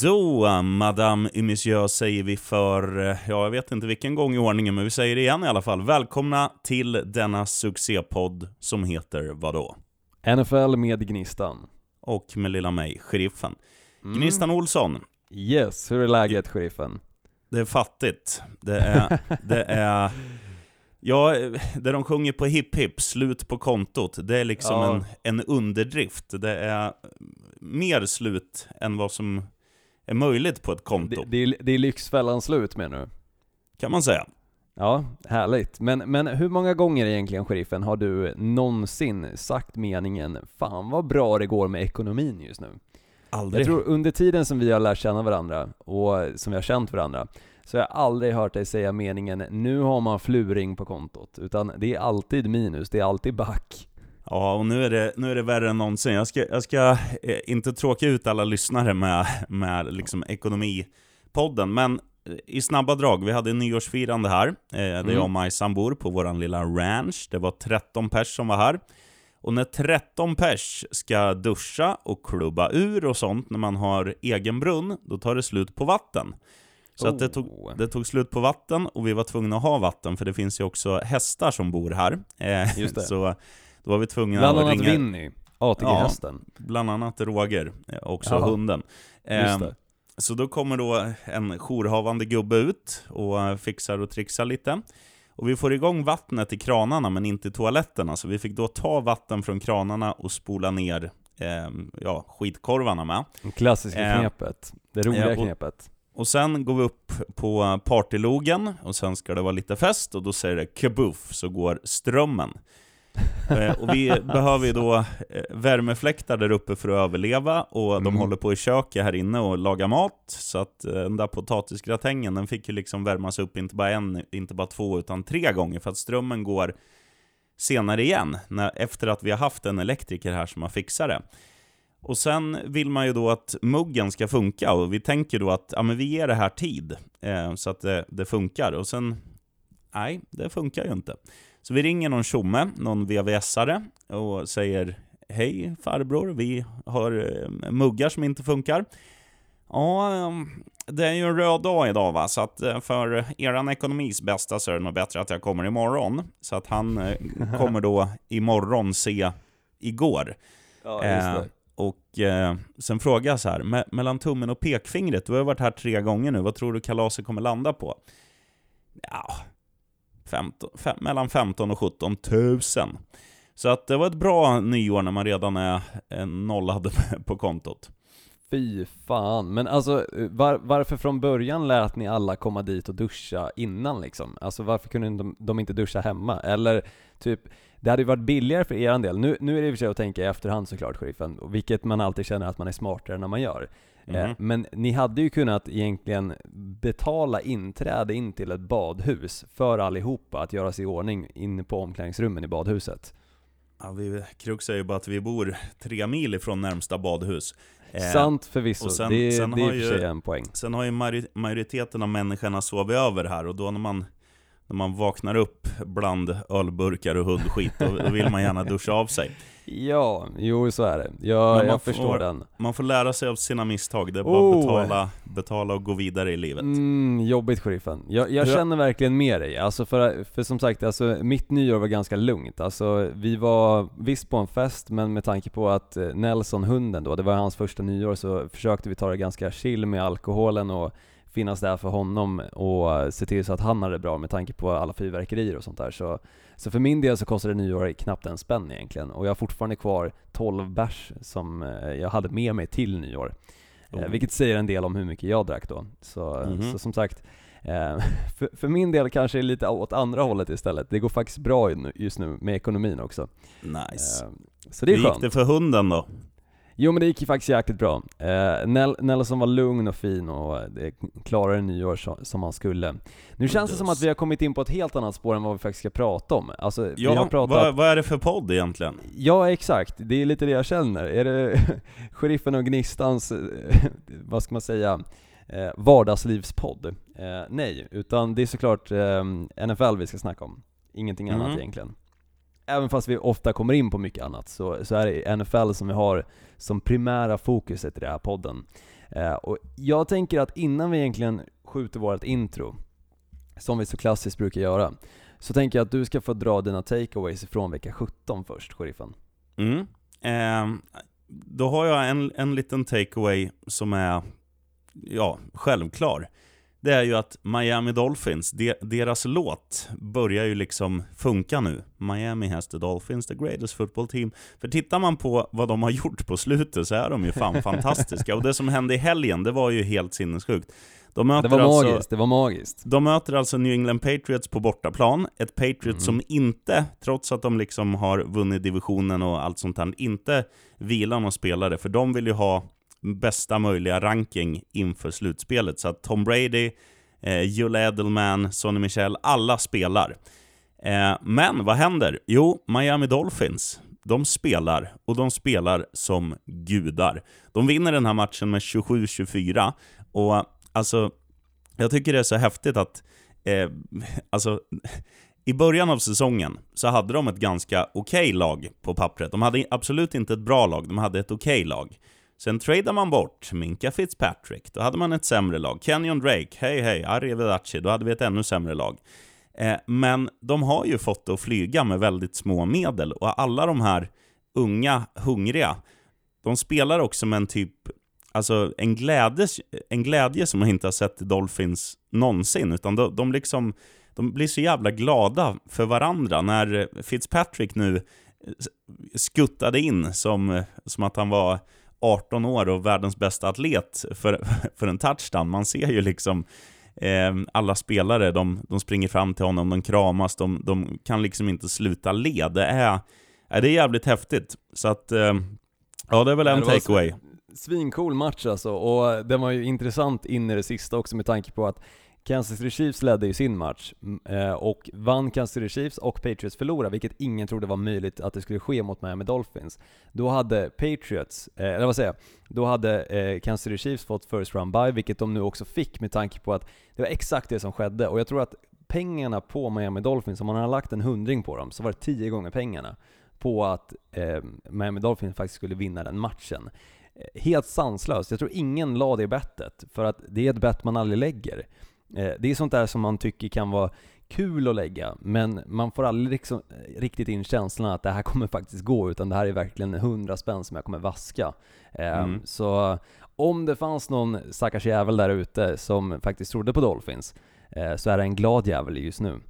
Då, Madame et Monsieur, säger vi för, ja, jag vet inte vilken gång i ordningen, men vi säger det igen i alla fall. Välkomna till denna succépodd som heter vadå? NFL med Gnistan. Och med lilla mig, Sheriffen. Mm. Gnistan Olsson. Yes, hur är läget, Sheriffen? Det är fattigt. Det är, det är Ja, det de sjunger på hipp hipp, slut på kontot, det är liksom ja. en, en underdrift. Det är mer slut än vad som är möjligt på ett konto. Det, det, är, det är Lyxfällan slut med nu. Kan man säga. Ja, härligt. Men, men hur många gånger egentligen, sheriffen, har du någonsin sagt meningen Fan vad bra det går med ekonomin just nu? Aldrig. Jag tror under tiden som vi har lärt känna varandra, och som vi har känt varandra, så jag har aldrig hört dig säga meningen nu har man fluring på kontot, utan det är alltid minus, det är alltid back. Ja, och nu är det, nu är det värre än någonsin. Jag ska, jag ska eh, inte tråka ut alla lyssnare med, med liksom ekonomipodden, men i snabba drag, vi hade nyårsfirande här, eh, där mm. jag och Majsan bor på våran lilla ranch. Det var 13 pers som var här. Och när 13 pers ska duscha och klubba ur och sånt när man har egen brunn, då tar det slut på vatten. Så oh. att det, tog, oh. det tog slut på vatten och vi var tvungna att ha vatten för det finns ju också hästar som bor här. Eh, Just det. Så då var vi tvungna bland att ringa... Bland annat Winnie, ATG-hästen. Ja, bland annat Roger, eh, också Jaha. hunden. Eh, så då kommer då en jourhavande gubbe ut och eh, fixar och trixar lite. Och vi får igång vattnet i kranarna men inte i toaletterna, så vi fick då ta vatten från kranarna och spola ner eh, ja, skitkorvarna med. Klassiska eh, knepet. Det roliga eh, och, knepet. Och sen går vi upp på partylogen, och sen ska det vara lite fest, och då säger det kabuff, så går strömmen. Eh, och vi behöver ju då eh, värmefläktar där uppe för att överleva, och mm. de håller på i köket här inne och lagar mat, så att eh, den där potatisgratängen, den fick ju liksom värmas upp inte bara en, inte bara två, utan tre gånger, för att strömmen går senare igen, när, efter att vi har haft en elektriker här som har fixat det. Och sen vill man ju då att muggen ska funka, och vi tänker då att ja, men vi ger det här tid, eh, så att det, det funkar, och sen, nej, det funkar ju inte. Så vi ringer någon tjomme, någon VVS-are, och säger Hej farbror, vi har eh, muggar som inte funkar. Ja, ehm, det är ju en röd dag idag va, så att eh, för eran ekonomis bästa så är det nog bättre att jag kommer imorgon. Så att han eh, kommer då imorgon se igår. Ja, eh, och eh, sen frågar jag så här, me mellan tummen och pekfingret, du har varit här tre gånger nu, vad tror du kalaset kommer landa på? Ja, 15, fem, mellan 15 och 17 tusen. Så att det var ett bra nyår när man redan är nollad på kontot. Fy fan, men alltså var, varför från början lät ni alla komma dit och duscha innan liksom? Alltså varför kunde de, de inte duscha hemma? Eller typ, det hade ju varit billigare för er del. Nu, nu är det i och för sig att tänka i efterhand såklart, sheriffen, vilket man alltid känner att man är smartare när man gör. Mm. Men ni hade ju kunnat egentligen betala inträde in till ett badhus för allihopa att göra sig i ordning inne på omklädningsrummen i badhuset. Ja, vi kruxar ju bara att vi bor tre mil ifrån närmsta badhus. Eh, Sant förvisso, sen, det, sen det är i och för sig en poäng. Sen har ju majoriteten av människorna sovit över här och då när man när man vaknar upp bland ölburkar och hundskit, då, då vill man gärna duscha av sig. Ja, jo så är det. Jag, jag förstår får, den. Man får lära sig av sina misstag, det är bara oh. betala, betala och gå vidare i livet. Mm, jobbigt sheriffen. Jag, jag känner verkligen med dig. Alltså för, för som sagt, alltså, mitt nyår var ganska lugnt. Alltså, vi var visst på en fest, men med tanke på att eh, Nelson, hunden då, det var hans första nyår, så försökte vi ta det ganska chill med alkoholen och finnas där för honom och se till så att han har det bra med tanke på alla fyrverkerier och sånt där. Så, så för min del så kostade nyår knappt en spänn egentligen och jag har fortfarande kvar 12 bärs som eh, jag hade med mig till nyår. Oh. Vilket säger en del om hur mycket jag drack då. Så, mm -hmm. så som sagt, eh, för, för, min del kanske är lite åt andra hållet istället. Det går faktiskt bra just nu med ekonomin också. Nice. Så det är Hur skönt. gick det för hunden då? Jo men det gick ju faktiskt jäkligt bra. Eh, Nelson var lugn och fin och det klarade nyår som, som han skulle. Nu känns det som att vi har kommit in på ett helt annat spår än vad vi faktiskt ska prata om. Alltså, ja, vi har pratat... vad, vad är det för podd egentligen? Ja exakt, det är lite det jag känner. Är det Sheriffen och Gnistans, vad ska man säga, eh, vardagslivspodd? Eh, nej, utan det är såklart eh, NFL vi ska snacka om. Ingenting mm. annat egentligen även fast vi ofta kommer in på mycket annat, så, så är det NFL som vi har som primära fokuset i den här podden. Eh, och jag tänker att innan vi egentligen skjuter vårt intro, som vi så klassiskt brukar göra, så tänker jag att du ska få dra dina takeaways ifrån vecka 17 först, sheriffen. Mm. Eh, då har jag en, en liten takeaway som är, ja, självklar. Det är ju att Miami Dolphins, de, deras låt börjar ju liksom funka nu. Miami has the Dolphins, the greatest football team. För tittar man på vad de har gjort på slutet så är de ju fan fantastiska. Och det som hände i helgen, det var ju helt sinnessjukt. De det var alltså, magiskt, det var magiskt. De möter alltså New England Patriots på bortaplan, ett Patriots mm. som inte, trots att de liksom har vunnit divisionen och allt sånt här, inte vilar någon spelare, för de vill ju ha bästa möjliga ranking inför slutspelet. Så att Tom Brady, eh, Joel Edelman, Sonny Michel, alla spelar. Eh, men vad händer? Jo, Miami Dolphins, de spelar, och de spelar som gudar. De vinner den här matchen med 27-24, och alltså, jag tycker det är så häftigt att, eh, alltså, i början av säsongen så hade de ett ganska okej okay lag på pappret. De hade absolut inte ett bra lag, de hade ett okej okay lag. Sen tradar man bort Minka Fitzpatrick, då hade man ett sämre lag. Kenyon Drake, hej hej, Arrivederci, då hade vi ett ännu sämre lag. Eh, men de har ju fått det att flyga med väldigt små medel, och alla de här unga, hungriga, de spelar också med en typ alltså en glädje, en glädje som man inte har sett i Dolphins någonsin, utan de, de, liksom, de blir så jävla glada för varandra. När Fitzpatrick nu skuttade in som, som att han var 18 år och världens bästa atlet för, för en touchdown. Man ser ju liksom eh, alla spelare, de, de springer fram till honom, de kramas, de, de kan liksom inte sluta le. Det är, det är jävligt häftigt. Så att, eh, ja det är väl en takeaway svincool match alltså, och den var ju intressant in i det sista också med tanke på att Kansas City Chiefs ledde ju sin match eh, och vann Kansas City Chiefs och Patriots förlorade, vilket ingen trodde var möjligt att det skulle ske mot Miami Dolphins. Då hade Patriots, eh, eller vad säger jag, då hade eh, Kansas City Chiefs fått first round by, vilket de nu också fick med tanke på att det var exakt det som skedde. Och jag tror att pengarna på Miami Dolphins, om man har lagt en hundring på dem, så var det tio gånger pengarna på att Miami Dolphins faktiskt skulle vinna den matchen helt sanslöst. Jag tror ingen la det bettet, för att det är ett bett man aldrig lägger. Eh, det är sånt där som man tycker kan vara kul att lägga, men man får aldrig liksom eh, riktigt in känslan att det här kommer faktiskt gå, utan det här är verkligen hundra spänn som jag kommer vaska. Eh, mm. Så om det fanns någon stackars jävel där ute som faktiskt trodde på Dolphins, så är det en glad jävel just nu,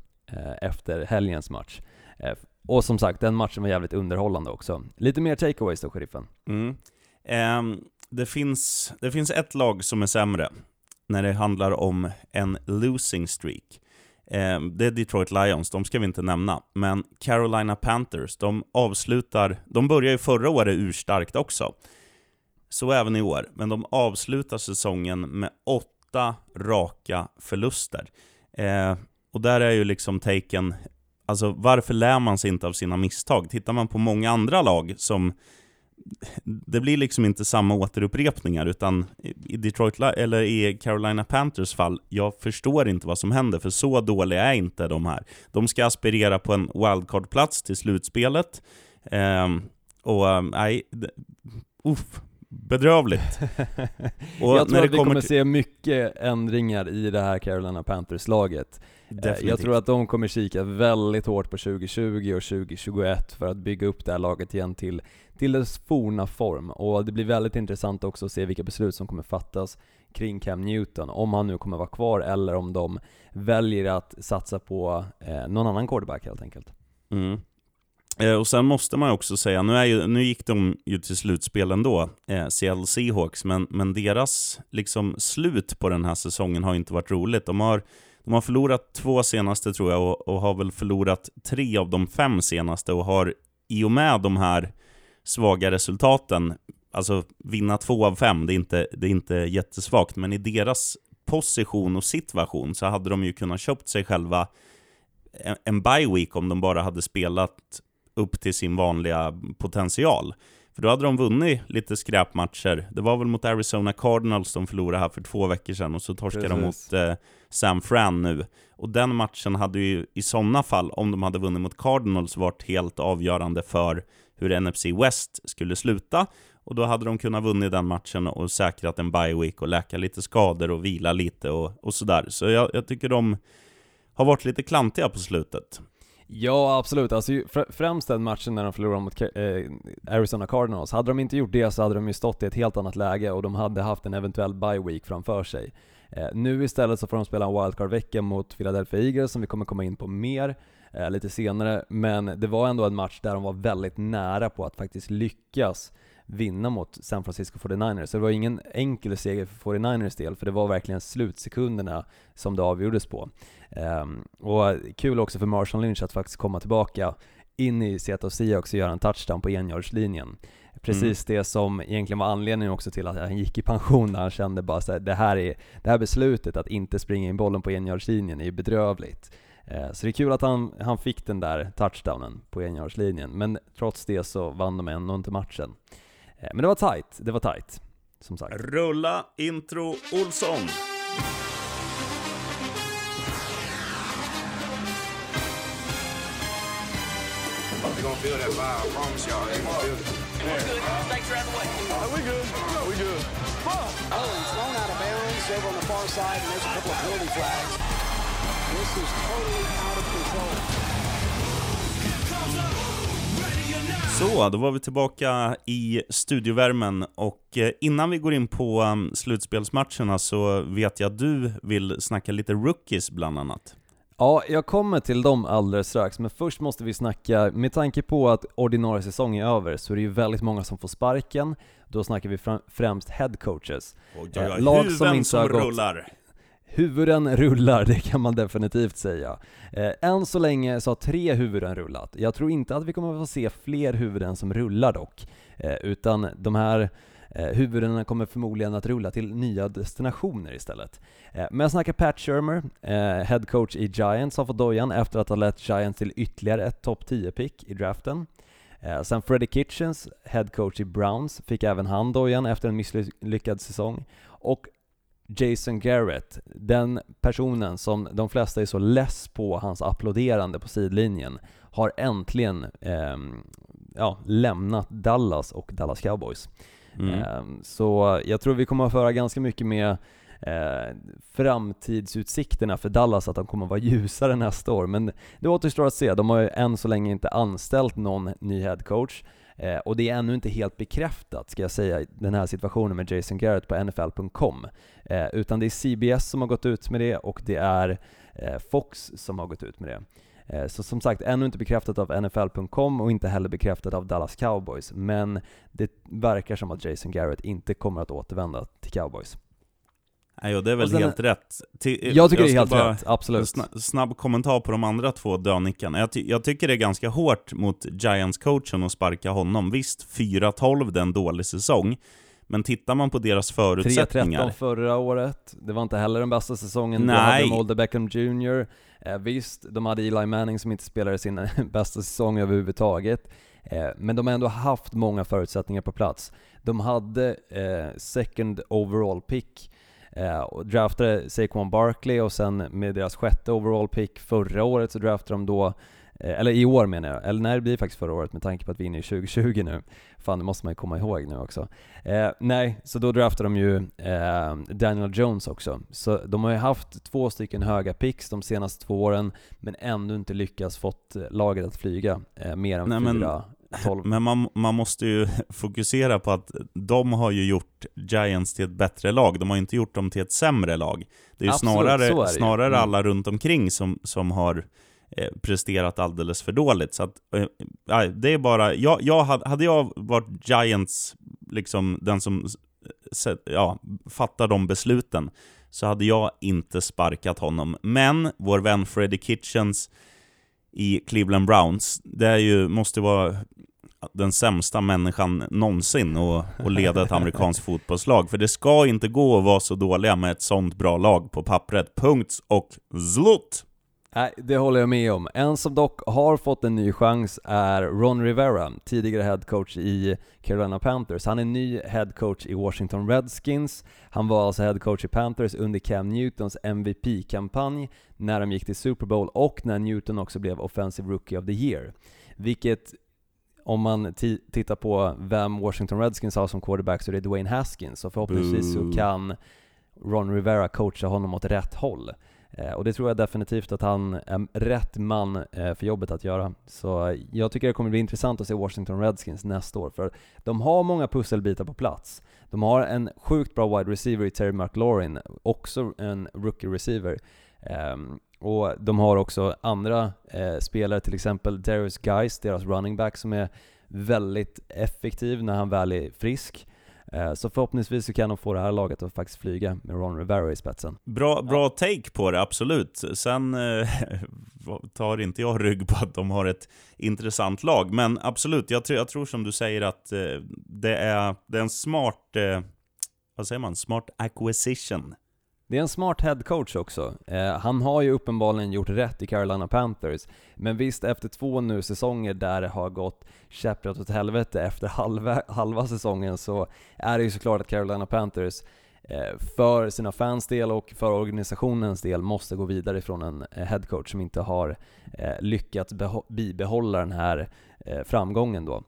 efter helgens match. Och som sagt, den matchen var jävligt underhållande också. Lite mer takeaways då, sheriffen. Mm. Eh, det, finns, det finns ett lag som är sämre när det handlar om en losing streak. Eh, det är Detroit Lions, de ska vi inte nämna. Men Carolina Panthers, de avslutar... De började ju förra året urstarkt också. Så även i år. Men de avslutar säsongen med åtta raka förluster. Eh, och där är ju liksom taken... Alltså varför lär man sig inte av sina misstag? Tittar man på många andra lag som det blir liksom inte samma återupprepningar, utan i Detroit, eller i Carolina Panthers fall, jag förstår inte vad som händer, för så dåliga är inte de här. De ska aspirera på en wildcard-plats till slutspelet, Eh, och nej, uff, bedrövligt. Jag tror att vi kommer, kommer se mycket ändringar i det här Carolina Panthers-laget. Definitivt. Jag tror att de kommer kika väldigt hårt på 2020 och 2021 för att bygga upp det här laget igen till, till dess forna form. Och det blir väldigt intressant också att se vilka beslut som kommer fattas kring Cam Newton, om han nu kommer vara kvar eller om de väljer att satsa på eh, någon annan quarterback helt enkelt. Mm. Eh, och sen måste man också säga, nu, är ju, nu gick de ju till slutspel ändå, eh, Seattle Seahawks, men, men deras liksom, slut på den här säsongen har inte varit roligt. De har de har förlorat två senaste tror jag och, och, har väl förlorat tre av de fem senaste och har i och med de här svaga resultaten, alltså vinna två av fem, det är inte, det är inte jättesvagt, men i deras position och situation så hade de ju kunnat köpt sig själva en, en bye week om de bara hade spelat upp till sin vanliga potential. För då hade de vunnit lite skräpmatcher. Det var väl mot Arizona Cardinals de förlorade här för två veckor sedan och så torskade de mot eh, San Fran nu. Och den matchen hade ju i sådana fall, om de hade vunnit mot Cardinals, varit helt avgörande för hur NFC West skulle sluta. Och då hade de kunnat vunnit den matchen och säkrat en bye week och läka lite skador och vila lite och, och sådär. Så jag, jag tycker de har varit lite klantiga på slutet. Ja, absolut. Alltså, främst den matchen när de förlorade mot eh, Arizona Cardinals. Hade de inte gjort det så hade de ju stått i ett helt annat läge och de hade haft en eventuell bye week framför sig. Eh, nu istället så får de spela en wildcard-vecka mot Philadelphia Eagles som vi kommer komma in på mer eh, lite senare. Men det var ändå en match där de var väldigt nära på att faktiskt lyckas vinna mot San Francisco 49ers. Så det var ingen enkel seger för 49ers del, för det var verkligen slutsekunderna som det avgjordes på. Um, och kul också för Marshall Lynch att faktiskt komma tillbaka in i Seattle Seahawks och göra en touchdown på enjardslinjen. Precis mm. det som egentligen var anledningen också till att han gick i pension, när han kände bara så här, det här, är, det här beslutet att inte springa in bollen på enjardslinjen är ju bedrövligt. Eh, så det är kul att han, han fick den där touchdownen på enjardslinjen, men trots det så vann de ändå inte matchen. Eh, men det var tight, det var tight. Som sagt. Rulla intro Olsson! They're gonna feel that vibe, I promise y'all. They're gonna feel it. We're good. Snakes are out the way. Are we good? No, we good. Oh, he's thrown out of bounds over on the far side, and there's a couple of penalty flags. This is totally out of control. Så, då var vi tillbaka i studiovärmen och eh, innan vi går in på um, slutspelsmatcherna så vet jag att du vill snacka lite rookies bland annat. Ja, jag kommer till dem alldeles strax, men först måste vi snacka, med tanke på att ordinarie säsong är över, så är det ju väldigt många som får sparken, då snackar vi främst headcoaches. Oj, oj, oj. Eh, lag som inte som har gått, rullar. Huvuden rullar, det kan man definitivt säga. Eh, än så länge så har tre huvuden rullat. Jag tror inte att vi kommer att få se fler huvuden som rullar dock, eh, utan de här Eh, huvudena kommer förmodligen att rulla till nya destinationer istället. Eh, men jag snackar Pat Shermer, eh, head coach i Giants, har fått dojan efter att ha lett Giants till ytterligare ett topp 10-pick i draften. Eh, sen Freddie Kitchens, head coach i Browns, fick även han dojan efter en misslyckad säsong. Och Jason Garrett, den personen som de flesta är så less på hans applåderande på sidlinjen, har äntligen eh, ja, lämnat Dallas och Dallas Cowboys. Mm. Ehm, så jag tror vi kommer att föra ganska mycket med eh, framtidsutsikterna för Dallas, att de kommer att vara ljusare nästa år. Men det återstår att se. De har ju än så länge inte anställt någon ny headcoach. Eh, och det är ännu inte helt bekräftat, ska jag säga, den här situationen med Jason Garrett på NFL.com. Eh, utan det är CBS som har gått ut med det och det är eh, Fox som har gått ut med det. Eh, så som sagt, ännu inte bekräftat av NFL.com och inte heller bekräftat av Dallas Cowboys. Men det verkar som att Jason Garrett inte kommer att återvända till Cowboys. Nej, och det är väl sen, helt rätt. Till, jag tycker jag det är helt rätt, absolut. En snabb kommentar på de andra två dönickarna. Jag, ty jag, tycker det är ganska hårt mot Giants-coachen att sparka honom. Visst, 4-12 det är en dålig säsong. Men tittar man på deras förutsättningar... 3-13 förra året, det var inte heller den bästa säsongen. Nej. Du hade Molde Beckham Jr. Eh, visst, de hade Eli Manning som inte spelade sin bästa säsong överhuvudtaget. Eh, men de har ändå haft många förutsättningar på plats. De hade eh, second overall pick eh, och draftade Saquon Barkley och sen med deras sjätte overall pick förra året så draftade de då Eh, eller i år menar jag, eller nej det blir faktiskt förra året med tanke på att vi är inne i 2020 nu. Fan det måste man ju komma ihåg nu också. Eh, nej, så då draftade de ju eh, Daniel Jones också. Så de har ju haft två stycken höga picks de senaste två åren, men ändå inte lyckats fått laget att flyga mer än nej, fyra, men... 12. Men man, man måste ju fokusera på att de har ju gjort Giants till ett bättre lag, de har inte gjort dem till ett sämre lag. Det är ju Absolut, snarare, är det. snarare mm. alla runt omkring som, som har Eh, presterat alldeles för dåligt. Så att, äh, det är bara, jag, jag hade, hade jag varit Giants, liksom den som ja, fattar de besluten, så hade jag inte sparkat honom. Men vår vän Freddie Kitchens i Cleveland Browns, det är ju, måste vara den sämsta människan någonsin att, att leda ett amerikanskt fotbollslag. För det ska inte gå att vara så dåliga med ett sånt bra lag på pappret. Punkt och zlut! Nej, det håller jag med om. En som dock har fått en ny chans är Ron Rivera, tidigare headcoach i Carolina Panthers. Han är ny headcoach i Washington Redskins. Han var alltså headcoach i Panthers under Cam Newtons MVP-kampanj när de gick till Super Bowl och när Newton också blev Offensive Rookie of the Year. Vilket om man tittar på vem Washington Redskins har som quarterback så är det Dwayne Haskins, så förhoppningsvis så kan Ron Rivera coacha honom åt rätt håll. Eh, och det tror jag definitivt att han är rätt man eh, för jobbet att göra. Så eh, jag tycker det kommer bli intressant att se Washington Redskins nästa år, för de har många pusselbitar på plats. De har en sjukt bra wide receiver i Terry McLaurin, också en rookie receiver. Ehm, och de har också andra spelare, till exempel Darius Geis, deras running back, som är väldigt effektiv när han väl är frisk. Eh, så förhoppningsvis så kan de få det här laget att faktiskt flyga med Ron Rivera i spetsen. Bra, bra take på det, absolut. Sen eh, tar inte jag rygg på att de har ett intressant lag, men absolut, jag, tror, jag tror som du säger att eh, det, är, det är en smart, eh, vad säger man, smart acquisition det är en smart headcoach också. Eh, han har ju uppenbarligen gjort rätt i Carolina Panthers, men visst efter två nu säsonger där det har gått käpprätt åt helvete efter halva, halva säsongen så är det ju såklart att Carolina Panthers eh, för sina fans del och för organisationens del måste gå vidare från en eh, headcoach som inte har eh, lyckats bibehålla den här framgången då.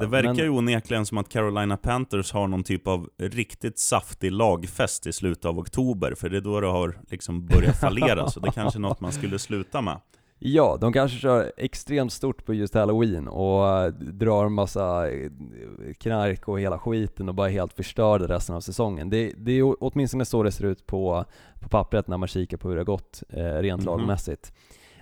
Det verkar Men... ju onekligen som att Carolina Panthers har någon typ av riktigt saftig lagfest i slutet av oktober, för det är då det har liksom börjat fallera, så det är kanske är något man skulle sluta med. Ja, de kanske kör extremt stort på just halloween och eh, drar massa knark och hela skiten och bara helt förstör det resten av säsongen. Det, det är åtminstone så det ser ut på, på pappret när man kikar på hur det har gått eh, rent mm -hmm. lagmässigt.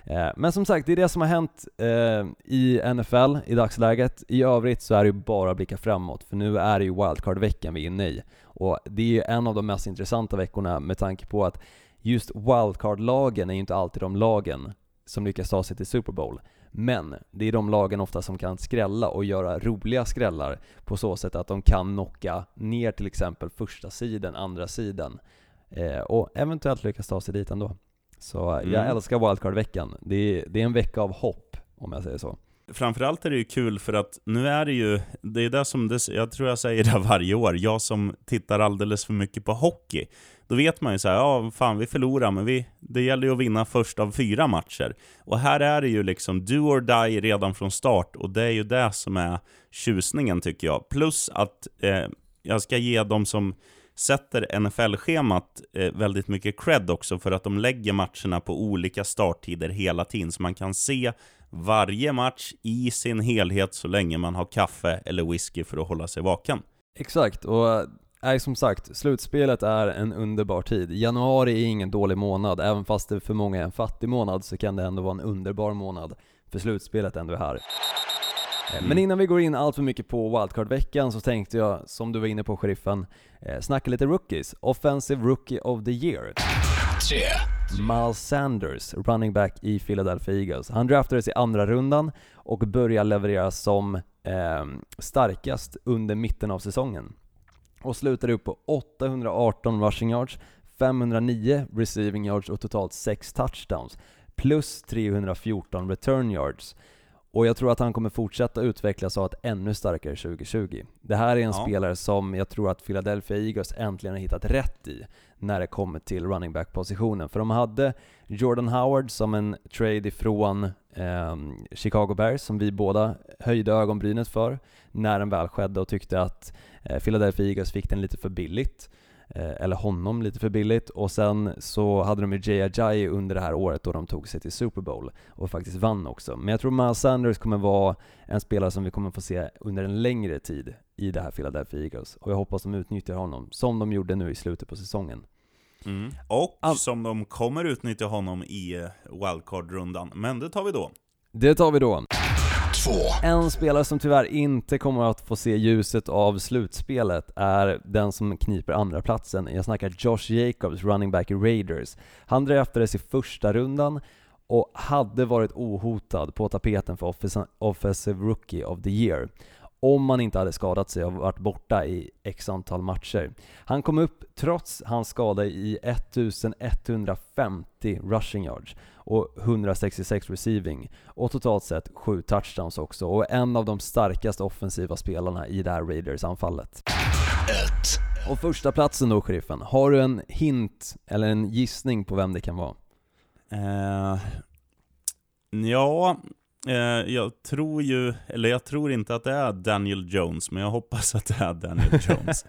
Eh, men som sagt, det är det som har hänt eh, i NFL i dagsläget. I övrigt så är det ju bara att blicka framåt, för nu är det ju wildcard-veckan vi är inne i. Och det är ju en av de mest intressanta veckorna med tanke på att just wildcard-lagen är ju inte alltid de lagen som lyckas ta sig till Super Bowl. Men det är de lagen ofta som kan skrälla och göra roliga skrällar på så sätt att de kan knocka ner till exempel första sidan, andra sidan eh, och eventuellt lyckas ta sig dit ändå. Så mm. jag älskar wildcard-veckan. Det är, det är en vecka av hopp, om jag säger så. Framförallt är det ju kul för att nu är det ju, det är det som, det, jag tror jag säger det varje år, jag som tittar alldeles för mycket på hockey. Då vet man ju så här, ja fan vi förlorar, men vi, det gäller ju att vinna först av fyra matcher. Och här är det ju liksom do or die redan från start, och det är ju det som är tjusningen tycker jag. Plus att eh, jag ska ge dem som sätter NFL-schemat eh, väldigt mycket cred också för att de lägger matcherna på olika starttider hela tiden, så man kan se varje match i sin helhet så länge man har kaffe eller whisky för att hålla sig vaken. Exakt, och eh, Nej, som sagt, slutspelet är en underbar tid. Januari är ingen dålig månad, även fast det för många är en fattig månad så kan det ändå vara en underbar månad, för slutspelet ändå är här. Mm. Men innan vi går in allt för mycket på wildcard-veckan så tänkte jag, som du var inne på sheriffen, eh, snacka lite rookies. Offensive Rookie of the Year. Tre. Miles Sanders, running back i Philadelphia Eagles. Han draftades i andra rundan och börjar leverera som eh, starkast under mitten av säsongen. Och slutade upp på 818 rushing yards, 509 receiving yards och totalt 6 touchdowns, plus 314 return yards. Och jag tror att han kommer fortsätta utvecklas och ha ett ännu starkare 2020. Det här är en ja. spelare som jag tror att Philadelphia Eagles äntligen har hittat rätt i när det kommer till running back-positionen. För de hade Jordan Howard som en trade ifrån eh, Chicago Bears som vi båda höjde ögonbrynet för när den väl skedde och tyckte att eh, Philadelphia Eagles fick den lite för billigt. Eh, eller honom lite för billigt och sen så hade de ju Jay Ajayi under det här året då de tog sig till Super Bowl och faktiskt vann också. Men jag tror Miles Sanders kommer vara en spelare som vi kommer få se under en längre tid i det här Philadelphia Eagles och jag hoppas de utnyttjar honom som de gjorde nu i slutet på säsongen. Mm. Och All som de kommer utnyttja honom i eh, wildcard-rundan, men det tar vi då. Det tar vi då. En spelare som tyvärr inte kommer att få se ljuset av slutspelet är den som kniper andra platsen. Jag snackar Josh Jacobs, running back i Raiders. Han draftades i första rundan och hade varit ohotad på tapeten för Offensive Rookie of the Year om man inte hade skadat sig och varit borta i x antal matcher. Han kom upp trots hans skada i 1150 rushing yards och 166 receiving och totalt sett 7 touchdowns också och en av de starkaste offensiva spelarna i det här Raiders-anfallet. Och första platsen då, sheriffen. Har du en hint eller en gissning på vem det kan vara? Uh, ja, jag tror ju, eller jag tror inte att det är Daniel Jones, men jag hoppas att det är Daniel Jones.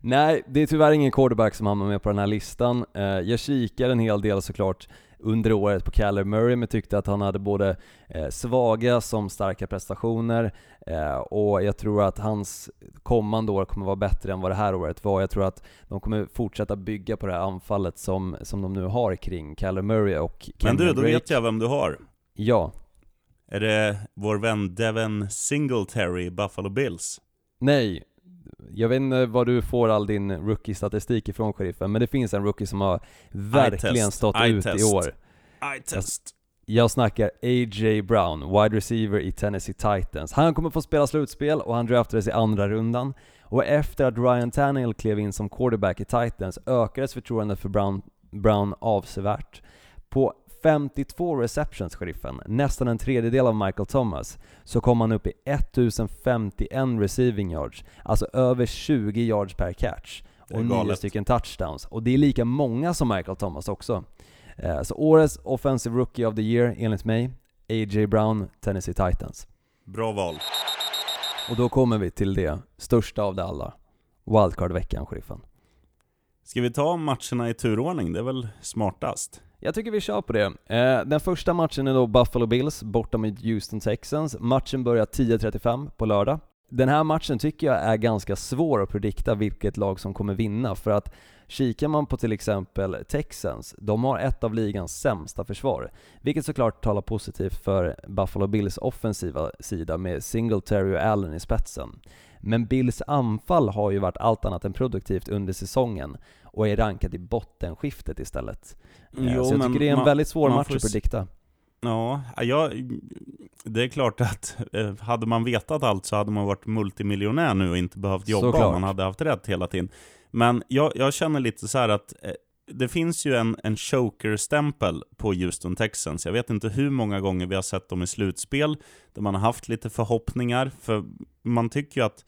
Nej, det är tyvärr ingen quarterback som hamnar med på den här listan. Eh, jag kikar en hel del såklart under året på Kyler Murray, men tyckte att han hade både eh, svaga som starka prestationer eh, och jag tror att hans kommande år kommer vara bättre än vad det här året var. Jag tror att de kommer fortsätta bygga på det här anfallet som, som de nu har kring Kyler Murray och Men Kenyon du, då vet jag vem du har. Ja. Är det vår vän Devin Singletary i Buffalo Bills? Nej, jag vet inte var du får all din rookie-statistik ifrån sheriffen, men det finns en rookie som har verkligen stått ut i Eye-test. år. Eye-test. Jag snackar A.J. Brown, wide receiver i Tennessee Titans. Han kommer få spela slutspel och han draftades i andra rundan. Och efter att Ryan Tannehill klev in som quarterback i Titans ökades förtroendet för Brown, Brown avsevärt. På 52 receptions, sheriffen, nästan en tredjedel av Michael Thomas, så kom han upp i 1051 receiving yards, alltså över 20 yards per catch. Och nio stycken touchdowns. Och det är lika många som Michael Thomas också. Eh, Så årets Offensive Rookie of the Year enligt mig, A.J. Brown, Tennessee Titans. Bra val. Och då kommer vi till det största av det alla. Wildcard-veckan, sheriffen. Ska vi ta matcherna i turordning? Det är väl smartast? Jag tycker vi kör på det. Eh, den första matchen är då Buffalo Bills borta mot Houston Texans. Matchen börjar 10.35 på lördag. Den här matchen tycker jag är ganska svår att predikta vilket lag som kommer vinna, för att kikar man på till exempel Texans, de har ett av ligans sämsta försvar, vilket såklart talar positivt för Buffalo Bills offensiva sida med Singletary och Allen i spetsen. Men Bills anfall har ju varit allt annat än produktivt under säsongen och är rankat i bottenskiftet istället. Eh, Jo, så jag tycker det är en man- väldigt svår match får att predikta. Ja, jag, det är klart att eh, hade man vetat allt så hade man varit multimiljonär nu och inte behövt jobba Såklart. om man hade haft rätt hela tiden. Men jag, jag känner lite så här att eh, det finns ju en, en choker-stämpel på Houston Texans. Jag vet inte hur många gånger vi har sett dem i slutspel, där man har haft lite förhoppningar, för man tycker ju att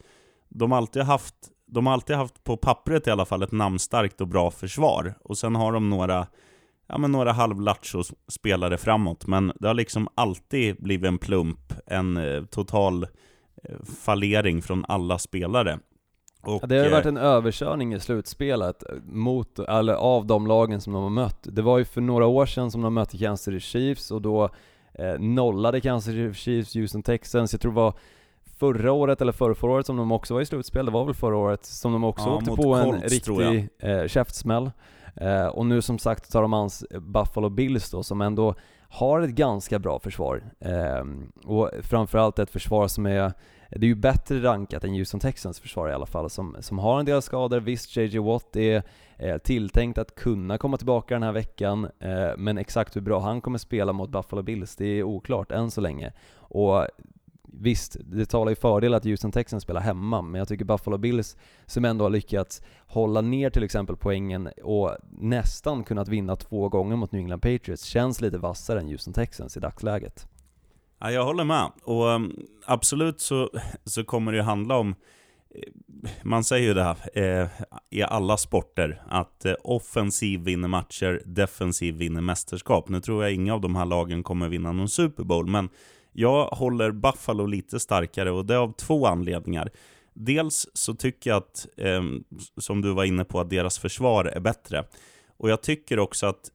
de alltid har haft, de har alltid haft på pappret i alla fall ett namnstarkt och bra försvar. Och sen har de några ja, men några halvlattjo spelare framåt, men det har liksom alltid blivit en plump, en eh, total eh, fallering från alla spelare. Och, det har ju eh, varit en överkörning i slutspelet mot, eller av de lagen som de har mött. Det var ju för några år sedan som de mötte Kansas City Chiefs och då eh, nollade Kansas City Chiefs Houston Texans. Jag tror det var förra året eller förra, förra året som de också var i slutspel, det var väl förra året som de också Ja, åkte på en Colts, jag. riktig eh, käftsmäll. Eh, och nu som sagt tar de ans Buffalo Bills då, som ändå har ett ganska bra försvar. Eh, och framförallt ett försvar som är det är ju bättre rankat än Houston Texans försvar i alla fall, som, som har en del skador. Visst, JJ Watt är eh, tilltänkt att kunna komma tillbaka den här veckan, eh, men exakt hur bra han kommer spela mot Buffalo Bills, det är oklart än så länge. Och visst, det talar ju fördel att Houston Texans spelar hemma, men jag tycker Buffalo Bills, som ändå har lyckats hålla ner till exempel poängen och nästan kunnat vinna två gånger mot New England Patriots, känns lite vassare än Houston Texans i dagsläget. Ja, jag håller med. Och um, absolut så, så kommer det ju handla om, eh, man säger ju det här eh, i alla sporter, att eh, offensiv vinner matcher, defensiv vinner mästerskap. Nu tror jag inga av de här lagen kommer vinna någon Super Bowl, men jag håller Buffalo lite starkare och det är av två anledningar. Dels så tycker jag att, eh, som du var inne på, att deras försvar är bättre. Och jag tycker också att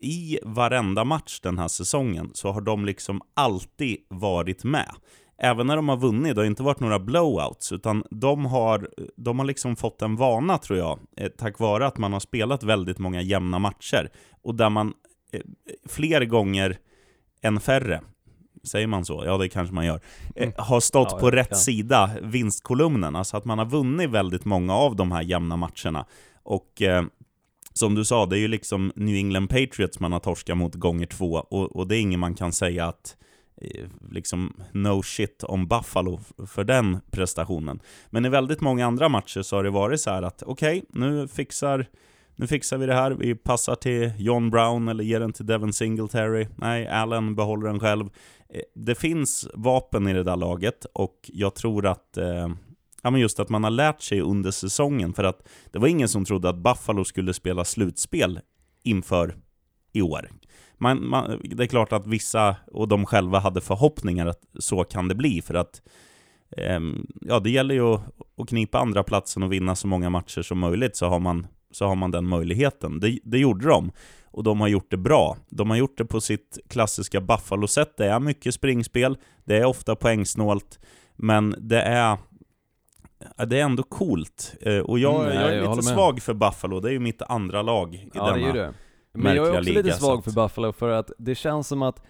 i varenda match den här säsongen så har de liksom alltid varit med. Även när de har vunnit, det har inte varit några blowouts, utan de har, de har liksom fått en vana tror jag, eh, tack vare att man har spelat väldigt många jämna matcher. Och där man eh, fler gånger än färre, säger man så? Ja, det kanske man gör. Eh, har stått Ja, på rätt ja. sida, vinstkolumnen. Alltså att man har vunnit väldigt många av de här jämna matcherna. Och eh, som du sa, det är ju liksom New England Patriots man har torskat mot gånger två, och, och det är ingen man kan säga att eh, liksom no shit om Buffalo för den prestationen. Men i väldigt många andra matcher så har det varit så här att okej, nu fixar nu fixar vi det här, vi passar till John Brown eller ger den till Devin Singletary. Nej, Allen behåller den själv. Eh, det finns vapen i det där laget och jag tror att eh, Ja men just att man har lärt sig under säsongen, för att det var ingen som trodde att Buffalo skulle spela slutspel inför i år. Man, man, det är klart att vissa, och de själva, hade förhoppningar att så kan det bli, för att eh, ja, det gäller ju att, att knipa andra platsen och vinna så många matcher som möjligt, så har man, så har man den möjligheten. Det, det gjorde de, och de har gjort det bra. De har gjort det på sitt klassiska Buffalo-sätt. Det är mycket springspel, det är ofta poängsnålt, men det är det är ändå coolt. Eh, och jag, mm, jag är jag lite svag för Buffalo, det är ju mitt andra lag i ja, denna det är det. Men jag är också lite svag för Buffalo för att det känns som att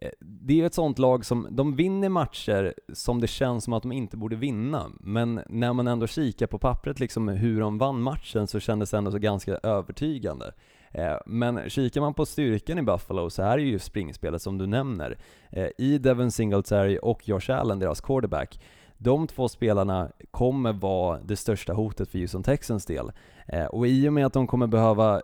eh, det är ju ett sånt lag som, de vinner matcher som det känns som att de inte borde vinna, men när man ändå kikar på pappret liksom hur de vann matchen så kändes det ändå så ganska övertygande. Eh, men kikar man på styrkan i Buffalo så är det ju springspelet som du nämner. I Devin Singletary och Josh Allen, deras quarterback, de två spelarna kommer vara det största hotet för Houston Texans del. Eh, och i och med att de kommer behöva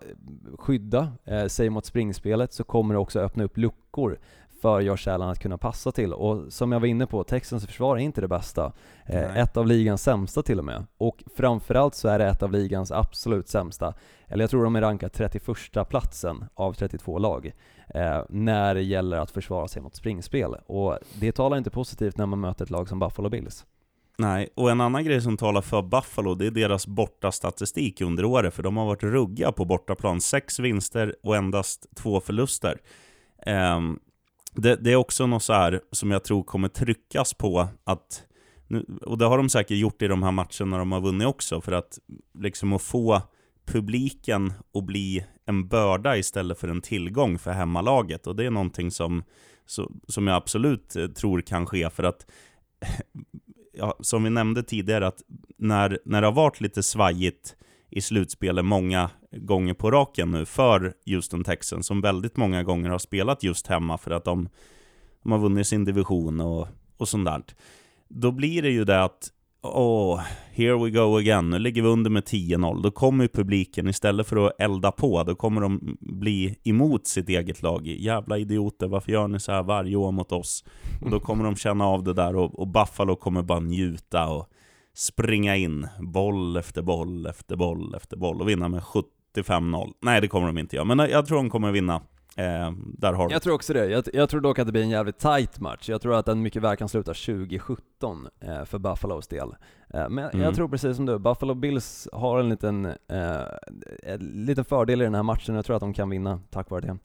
skydda eh, sig mot springspelet så kommer det också öppna upp luckor för Josh Allen att kunna passa till. Och som jag var inne på, Texans försvar är inte det bästa. Eh, ett av ligans sämsta till och med. Och framförallt så är det ett av ligans absolut sämsta. Eller jag tror de är rankat 31 platsen av 32 lag. Eh, när det gäller att försvara sig mot springspel. Och det talar inte positivt när man möter ett lag som Buffalo Bills. Nej, och en annan grej som talar för Buffalo, det är deras bortastatistik under året, för de har varit rugga på bortaplan. Sex vinster och endast två förluster. Um, det, det, är också något så här som jag tror kommer tryckas på att, och det har de säkert gjort i de här matcherna de har vunnit också, för att liksom att få publiken att bli en börda istället för en tillgång för hemmalaget. Och det är någonting som, som jag absolut eh, tror kan ske, för att ja, som vi nämnde tidigare, att när, när det har varit lite svajigt i slutspelet många gånger på raken nu för Houston Texans, som väldigt många gånger har spelat just hemma för att de, de har vunnit sin division och, och sånt där. Då blir det ju det att Åh, oh, here we go again. Nu ligger vi under med 10-0. Då kommer ju publiken, istället för att elda på, då kommer de bli emot sitt eget lag. Jävla idioter, varför gör ni så här varje år mot oss? Och då kommer de känna av det där och, och Buffalo kommer bara njuta och springa in boll efter boll efter boll efter boll och vinna med 75-0. Nej, det kommer de inte göra, men jag tror de kommer vinna Eh, där har jag tror också det. Jag, jag, tror dock att det blir en jävligt tight match. Jag tror att den mycket väl kan sluta 2017 eh, för Buffalos del. Eh, men mm. jag tror precis som du, Buffalo Bills har en liten, eh, en liten fördel i den här matchen. Jag tror att de kan vinna tack vare det.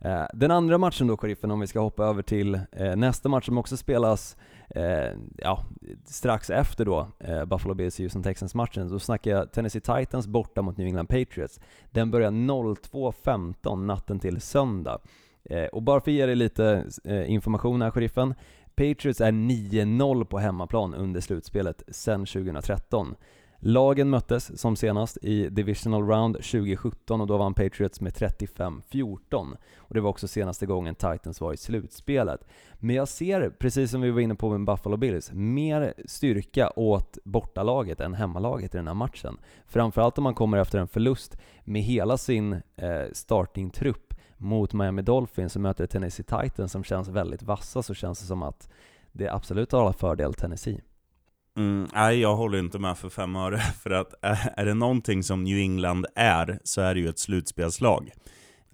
Eh, den andra matchen då, sheriffen, om vi ska hoppa över till eh, nästa match som också spelas eh, ja, strax efter då eh, Buffalo Bills Houston Texans-matchen, så snackar jag Tennessee Titans borta mot New England Patriots. Den börjar 02.15 natten till söndag. Eh, och bara för att ge dig lite eh, information här, sheriffen, Patriots är 9-0 på hemmaplan under slutspelet sedan 2013. Lagen möttes som senast i Divisional Round 2017 och då vann Patriots med 35-14. Och det var också senaste gången Titans var i slutspelet. Men jag ser, precis som vi var inne på med Buffalo Bills, mer styrka åt bortalaget än hemmalaget i den här matchen. Framförallt om man kommer efter en förlust med hela sin eh, startingtrupp mot Miami Dolphins som möter Tennessee Titans som känns väldigt vassa så känns det som att det absolut har alla fördel Tennessee. Mm, nej, jag håller inte med för fem öre. För att är det någonting som New England är, så är det ju ett slutspelslag.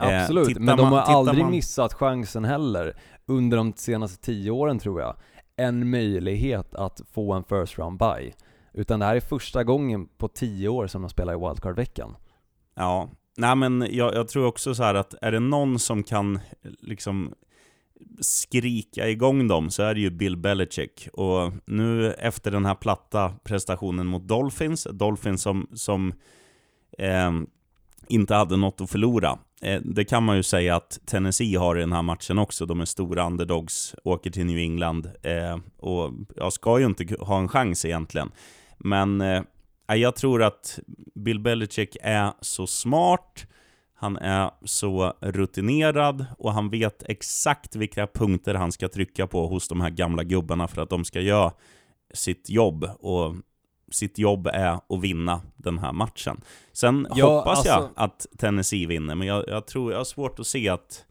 Eh, Absolut, eh, men de har aldrig man... missat chansen heller under de senaste tio åren tror jag. En möjlighet att få en first round bye. Utan det här är första gången på tio år som de spelar i wildcard-veckan. Ja, nej men jag, jag, tror också så att är det någon som kan liksom skrika igång dem så är det ju Bill Belichick. Och nu efter den här platta prestationen mot Dolphins, Dolphins som, som eh, inte hade något att förlora. Eh, det kan man ju säga att Tennessee har i den här matchen också. De är stora underdogs, åker till New England eh, och jag ska ju inte ha en chans egentligen. Men eh, jag tror att Bill Belichick är så smart han är så rutinerad och han vet exakt vilka punkter han ska trycka på hos de här gamla gubbarna för att de ska göra sitt jobb. Och sitt jobb är att vinna den här matchen. Sen ja, hoppas alltså... jag att Tennessee vinner, men jag, jag, tror jag har svårt att se att,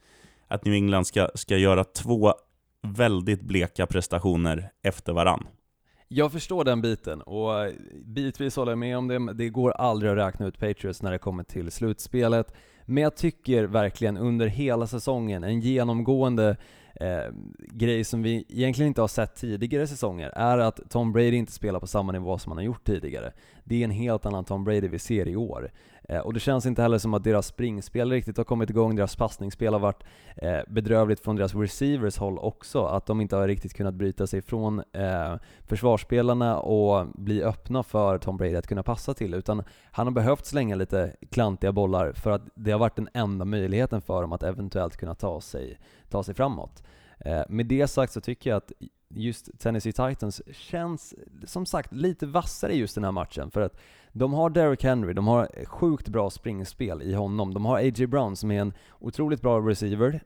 att New England ska, ska göra två väldigt bleka prestationer efter varann. Jag förstår den biten och bitvis håller jag med om det. Det går aldrig att räkna ut Patriots när det kommer till slutspelet. Men jag tycker verkligen under hela säsongen, en genomgående eh, grej som vi egentligen inte har sett tidigare säsonger, är att Tom Brady inte spelar på samma nivå som han har gjort tidigare. Det är en helt annan Tom Brady vi ser i år. Eh, och det känns inte heller som att deras springspel riktigt har kommit igång, deras passningsspel har varit eh, bedrövligt från deras receivers håll också, att de inte har riktigt kunnat bryta sig från eh, försvarsspelarna och bli öppna för Tom Brady att kunna passa till, utan han har behövt slänga lite klantiga bollar för att det har varit den enda möjligheten för dem att eventuellt kunna ta sig, ta sig framåt. Med det sagt så tycker jag att just Tennessee Titans känns, som sagt, lite vassare i just den här matchen. För att de har Derrick Henry, de har sjukt bra springspel i honom. De har A.J. Brown som är en otroligt bra receiver.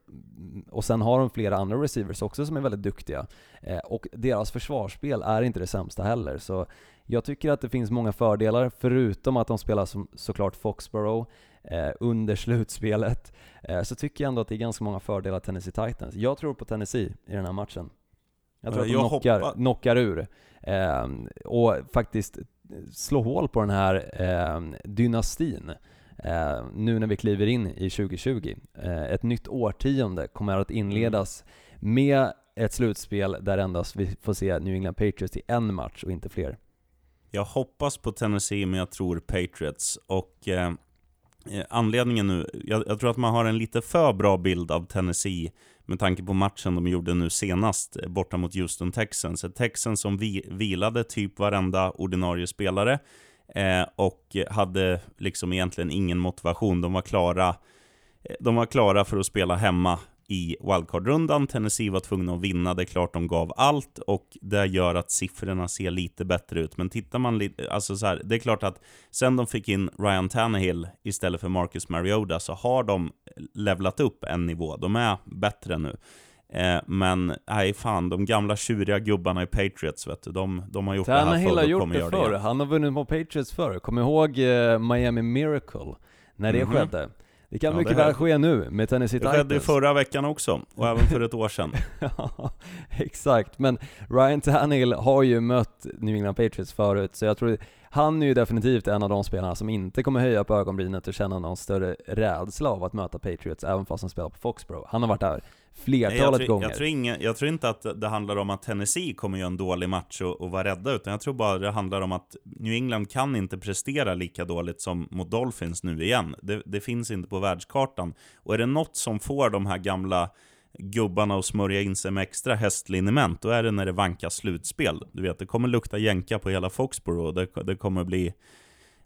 Och sen har de flera andra receivers också som är väldigt duktiga. Eh, och deras försvarsspel är inte det sämsta heller. Så jag tycker att det finns många fördelar, förutom att de spelar som, såklart Foxborough eh, under slutspelet. Eh, så tycker jag ändå att det är ganska många fördelar Tennessee Titans. Jag tror på Tennessee i den här matchen. Jag tror att de jag knockar, hoppa... knockar ur. Eh, och faktiskt slå hål på den här eh, dynastin. Eh, nu när vi kliver in i 2020. Eh, ett nytt årtionde kommer att inledas med ett slutspel där endast vi får se New England Patriots i en match och inte fler. Jag hoppas på Tennessee, men jag tror Patriots. Och eh, anledningen nu, jag, jag, tror att man har en lite för bra bild av Tennessee med tanke på matchen de gjorde nu senast eh, borta mot Houston Texans. Ett Texans som vi, vilade typ varenda ordinarie spelare eh, och hade liksom egentligen ingen motivation. De var klara eh, de var klara för att spela hemma i wildcard-rundan. Tennessee var tvungna att vinna, det är klart de gav allt och det gör att siffrorna ser lite bättre ut. Men tittar man lite, alltså så här, det är klart att sen de fick in Ryan Tannehill istället för Marcus Mariota så har de levlat upp en nivå. De är bättre nu. Eh, men nej fan, de gamla tjuriga gubbarna i Patriots vet du, de, de har gjort Tannehill det här förr har gjort det förr, han har vunnit mot Patriots förr. Kom ihåg eh, Miami Miracle, när det mm -hmm. skedde. Det kan ja, mycket det väl ske nu med Tennessee Titans. Det skedde förra veckan också, och även för ett år sedan. ja, exakt. Men Ryan Tannehill har ju mött New England Patriots förut, så jag tror han är ju definitivt en av de spelarna som inte kommer höja på ögonbrynet och känna någon större rädsla av att möta Patriots, även fast han spelar på Foxborough. Han har varit där flertalet jag tror, gånger. Jag tror, ingen, jag tror, inte att det handlar om att Tennessee kommer göra en dålig match och, och vara rädda, utan jag tror bara det handlar om att New England kan inte prestera lika dåligt som mot Dolphins nu igen. Det, det finns inte på världskartan. Och är det något som får de här gamla gubbarna att smörja in sig med extra hästliniment, då är det när det vankas slutspel. Du vet, det kommer lukta jänka på hela Foxborough, det, det kommer bli...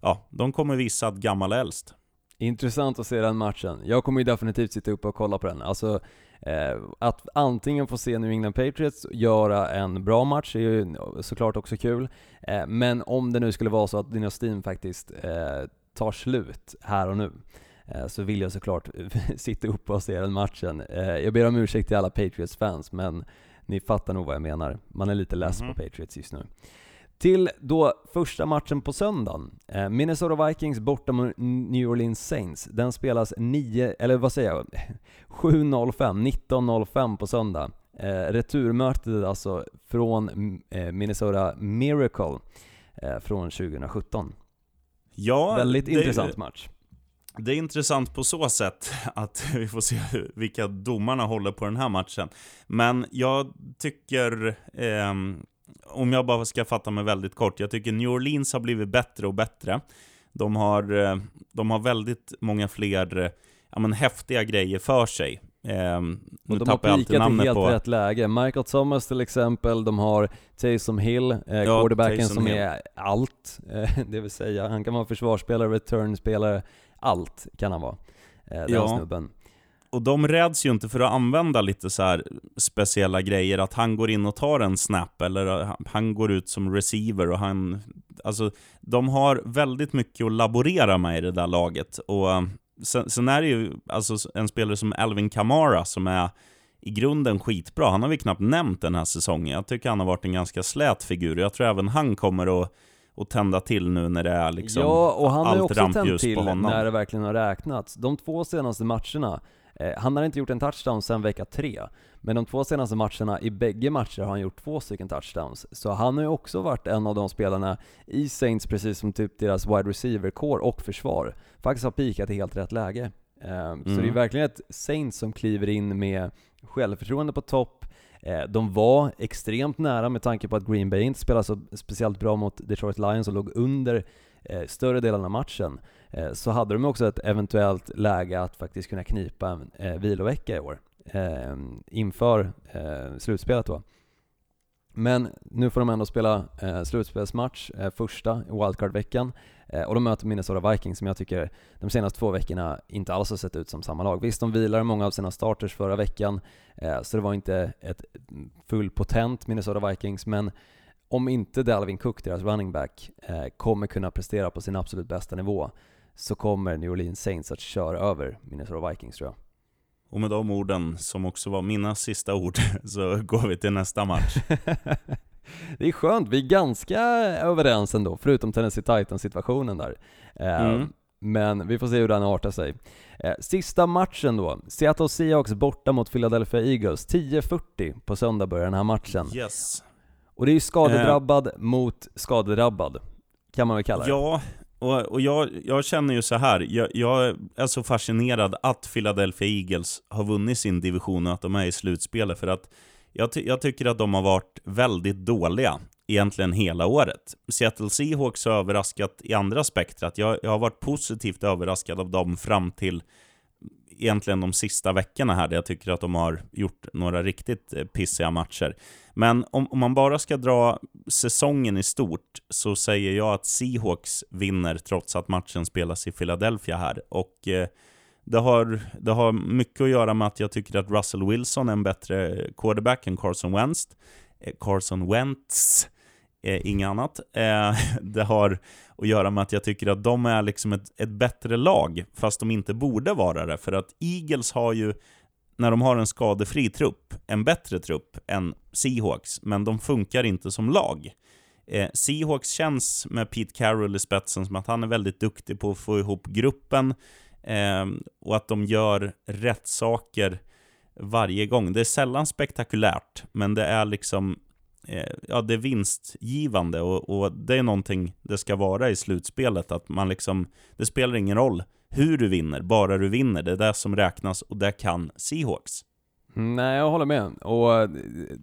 Ja, de kommer visa att gammal äldst. Intressant att se den matchen. Jag kommer ju definitivt sitta uppe och kolla på den. Alltså, att antingen få se New England Patriots göra en bra match är ju såklart också kul, eh, men om det nu skulle vara så att dynastin faktiskt eh, tar slut här och nu, så vill jag såklart sitta uppe och se den matchen. Jag ber om ursäkt till alla Patriots-fans, men ni fattar nog vad jag menar. Man är lite less mm -hmm. på Patriots just nu. Till då första matchen på söndagen. Eh, Minnesota Vikings borta mot New Orleans Saints. Den spelas 9, eller vad säger jag? 7.05, 19.05 på söndag. Eh, returmötet alltså från eh, Minnesota Miracle från 2017. Ja, Väldigt det, intressant match. Det är intressant på så sätt att vi får se vilka domarna håller på den här matchen. Men jag tycker eh, om jag bara ska fatta mig väldigt kort, jag tycker New Orleans har blivit bättre och bättre. De har, eh, de har väldigt många fler ja, men, häftiga grejer för sig. Eh, nu de har pikat i helt på... rätt läge. Michael Thomas till exempel, de har Taysom Hill, eh, ja, quarterbacken Taysom som Hill. är allt. Eh, det vill säga, han kan vara försvarsspelare, returnspelare, allt kan han vara. Eh, den ja. snubben och de räds ju inte för att använda lite så speciella grejer, att han går in och tar en snap, eller han går ut som receiver och han... Alltså, de har väldigt mycket att laborera med i det där laget. Och sen, sen är det ju alltså en spelare som Alvin Kamara som är i grunden skitbra. Han har vi knappt nämnt den här säsongen. Jag tycker han har varit en ganska slät figur. Jag tror även han kommer att och tända till nu när det är liksom Ja, och han har ju också tänt till när det verkligen har räknats. De två senaste matcherna Eh, han har inte gjort en touchdown sedan vecka tre, men de två senaste matcherna, i bägge matcher har han gjort två stycken touchdowns. Så han har ju också varit en av de spelarna i Saints, precis som typ deras wide receiver-core och försvar, faktiskt har pikat i helt rätt läge. Mm. Så det är mm. verkligen ett Saints som kliver in med självförtroende på topp, Eh, de var extremt nära med tanke på att Green Bay inte spelade så speciellt bra mot Detroit Lions och låg under eh, större delen av matchen. Eh, så hade de också ett eventuellt läge att faktiskt kunna knipa eh, en vilovecka i år eh, inför slutspelet då. Men nu får de ändå spela eh, slutspelsmatch, eh, första wildcard-veckan, eh, och de möter Minnesota Vikings som jag tycker de senaste två veckorna inte alls har sett ut som samma lag. Visst, de vilar många av sina starters förra veckan, eh, så det var inte ett fullpotent Minnesota Vikings, men om inte Dalvin Cook, deras running back, eh, kommer kunna prestera på sin absolut bästa nivå, så kommer New Orleans Saints att köra över Minnesota Vikings tror jag. Och med de orden, som också var mina sista ord, så går vi till nästa match. det är skönt, vi är ganska överens ändå, förutom Tennessee Titans-situationen där. Eh, mm. Men vi får se hur den artar sig. Eh, sista matchen då, Seattle Seahawks borta mot Philadelphia Eagles. 10.40 på söndag börjar den här matchen. Yes. Och det är ju skadedrabbad uh, mot skadedrabbad, kan man väl kalla det? Ja, och, och jag, jag, känner ju så här, jag, jag, är så fascinerad att Philadelphia Eagles har vunnit sin division och att de är i slutspelet, för att jag, ty jag tycker att de har varit väldigt dåliga egentligen hela året. Seattle Seahawks har överraskat i andra spektrat. Jag, jag har varit positivt överraskad av dem fram till egentligen de sista veckorna här, där jag tycker att de har gjort några riktigt eh, pissiga matcher. Men om, om, man bara ska dra säsongen i stort, så säger jag att Seahawks vinner trots att matchen spelas i Philadelphia här. Och eh, det, har, det har mycket att göra med att jag tycker att Russell Wilson är en bättre quarterback än Carson Wentz. Eh, Carson Wentz eh, inget annat. Eh, det har att göra med att jag tycker att de är liksom ett, ett bättre lag, fast de inte borde vara det. För att Eagles har ju, när de har en skadefri trupp, en bättre trupp än Seahawks, men de funkar inte som lag. Eh, Seahawks känns med Pete Carroll i spetsen som att han är väldigt duktig på att få ihop gruppen eh, och att de gör rätt saker varje gång. Det är sällan spektakulärt, men det är liksom Eh, ja, det är vinstgivande och, och, det är någonting det ska vara i slutspelet. Att man liksom, det spelar ingen roll hur du vinner, bara du vinner. Det är det som räknas och det kan Seahawks. Mm, nej, jag håller med. Och eh,